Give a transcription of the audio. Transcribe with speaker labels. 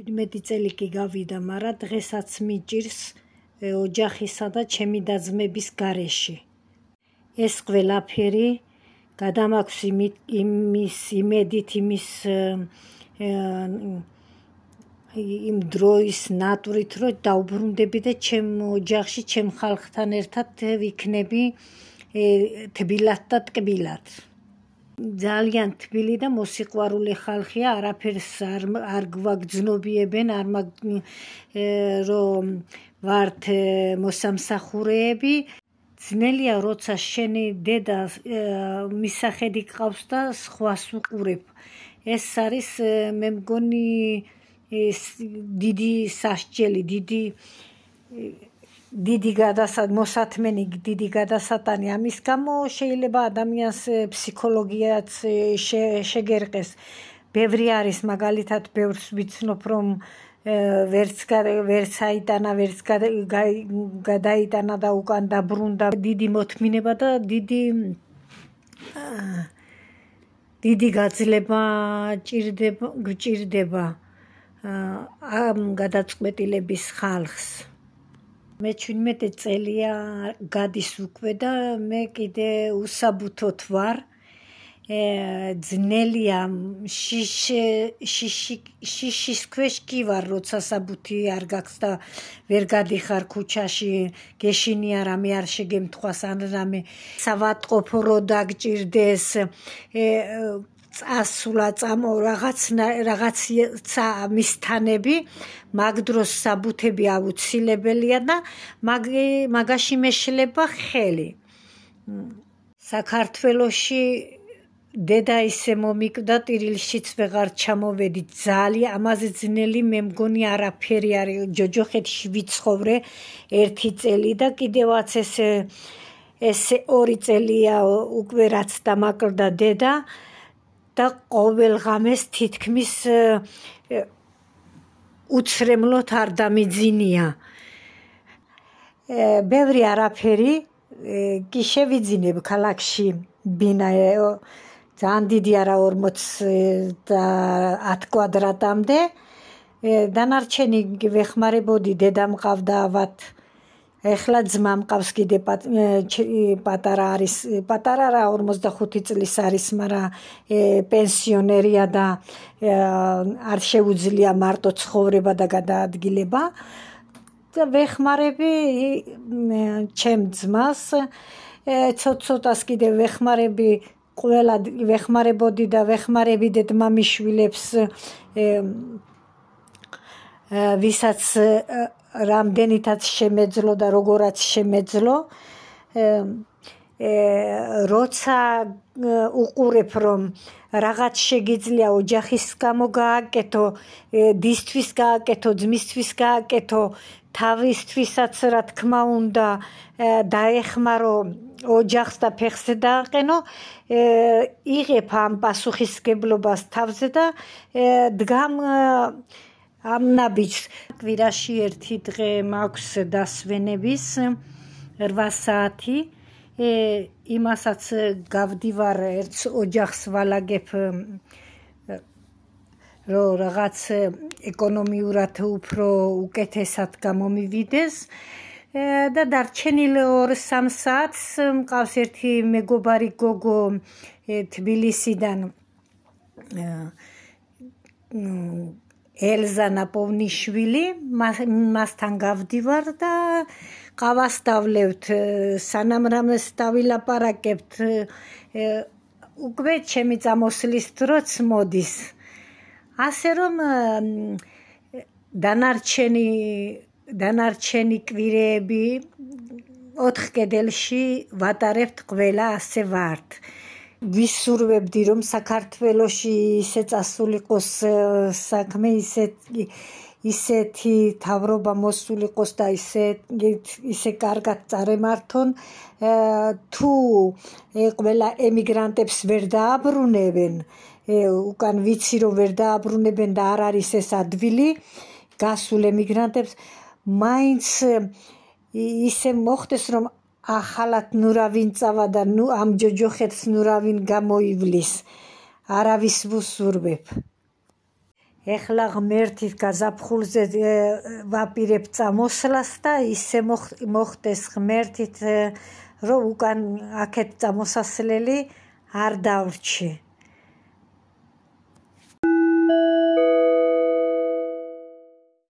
Speaker 1: 17 წელი კი გავიდა, მაგრამ დღესაც მიჭირს ოჯახისა და ჩემი დაძმების გარეშე. ეს ყველაფერი გადამაქვს იმის იმედით იმის იმ დროის ნატურით რომ დაუბრუნდები და ჩემ ოჯახში ჩემ ხალხთან ერთად ვიქნები თბილად და ტკბილად. ძალიან თბილი და მოსიყვარულე ხალხია, არაფერს არ არ გვაგძნობიებენ, არ მაგ რომ ვართ მოსამსახურეები. ძნელია, როცა შენი დედა მისახედი ყავს და სხვას უყურებ. ეს არის მე მგონი დიდი სასჯელი, დიდი დიდი გადასად მოსათმენი დიდი გადასატანი ამის გამო შეიძლება ადამიანს ფსიქოლოგიაც შეგერყეს. ბევრი არის მაგალითად ბევრს ვიცნობ რომ ვერც ვერც აიტანა ვერც გადაიტანა და უკან დაბრუნდა დიდი მოთმინება და დიდი დიდი გაძლება ჭირდება გჭირდება ამ გადაწყვეტილების ხალხს მე 17 წელია გადის უკვე და მე კიდე უსაბუთოთ ვარ. ძნელია შიშის ქვეშ კი ვარ როცა საბუთი არ გაქვს და ვერ გადიხარ ქუჩაში. გეშინია რამე არ შეგემთხვას ან რამე სავატყოფო რო დაგჭირდეს წასულა წამო რაღაც რაღაცა მისთანები მაგ დროს საბუთები აუცილებელია და მაგაში მეშლება ხელი. საქართველოში დედა ისე მომიკვდა ტირილშიც ვეღარ ჩამოვედი ძალიან ამაზე ძნელი მე მგონი არაფერი არის. ჯოჯოხეთში ვიცხოვრე ერთი წელი და კიდევაც ესე ესე ორი წელია უკვე რაც დამაკლდა დედა და ყოველ ღამეს თითქმის უცრემლოთ არ დამიძინია. ბევრი არაფერი კი შევიძინებ ქალაქში ბინა ძალიან დიდი არა 40 და 10 კვადრატამდე. დანარჩენი ვეხმარებოდი დედა მყავდა ავად ეხლა ძმა მყავს კიდე პატარა არის პატარა რა 45 წლის არის მაგრამ პენსიონერია და არ შეუძლია მარტო ცხოვრება და გადაადგილება. და ვეხმარები ჩემ ძმას ცოტ-ცოტას კიდე ვეხმარები ყველა ვეხმარებოდი და ვეხმარები დედმამიშვილებს ვისაც რამდენითაც შემეძლო და როგორაც შემეძლო როცა უყურებ რომ რაღაც შეგიძლია ოჯახის გამო გააკეთო, დისთვის გააკეთო, ძმისთვის გააკეთო, თავისთვისაც რა თქმა უნდა დაეხმარო ოჯახს და ფეხზე დააყენო, იღებ ამ პასუხისგებლობას თავზე და დგამ ამ ნაბიჯს კვირაში ერთი დღე მაქვს დასვენების 8 საათი. იმასაც გავდივარ ერთ ოჯახს ვალაგებ რო რაღაც ეკონომიურად უფრო უკეთესად გამომივიდეს. და დარჩენილ 2-3 საათს მყავს ერთი მეგობარი გოგო თბილისიდან ელზა ნაპოვნიშვილი მასთან გავდივარ და ყავას დავლევთ სანამ რამეს დავილაპარაკებთ უკვე ჩემი წამოსლის დროც მოდის. ასე რომ დანარჩენი დანარჩენი კვირეები ოთხ კედელში ვატარებთ ყველა ასე ვართ ვისურვებდი რომ საქართველოში ისე წასულიყოს საქმე ისეთი ისეთი თავრობა მოსულიყოს და ისე ისე კარგად წარემართონ. თუ ყველა ემიგრანტებს ვერ დააბრუნებენ უკან ვიცი რომ ვერ დააბრუნებენ და არ არის ეს ადვილი გასულ ემიგრანტებს მაინც ისე მოხდეს რომ ახალად ნურავინ წავა და ნუ ამ ჯოჯოხეთს ნურავინ გამოივლის. არავის ვუსურვებ. ეხლა ღმერთის გაზაფხულზე ვაპირებ წამოსლას და ისე მოხდეს ღმერთით რომ უკან აქეთ წამოსასვლელი არ დავრჩი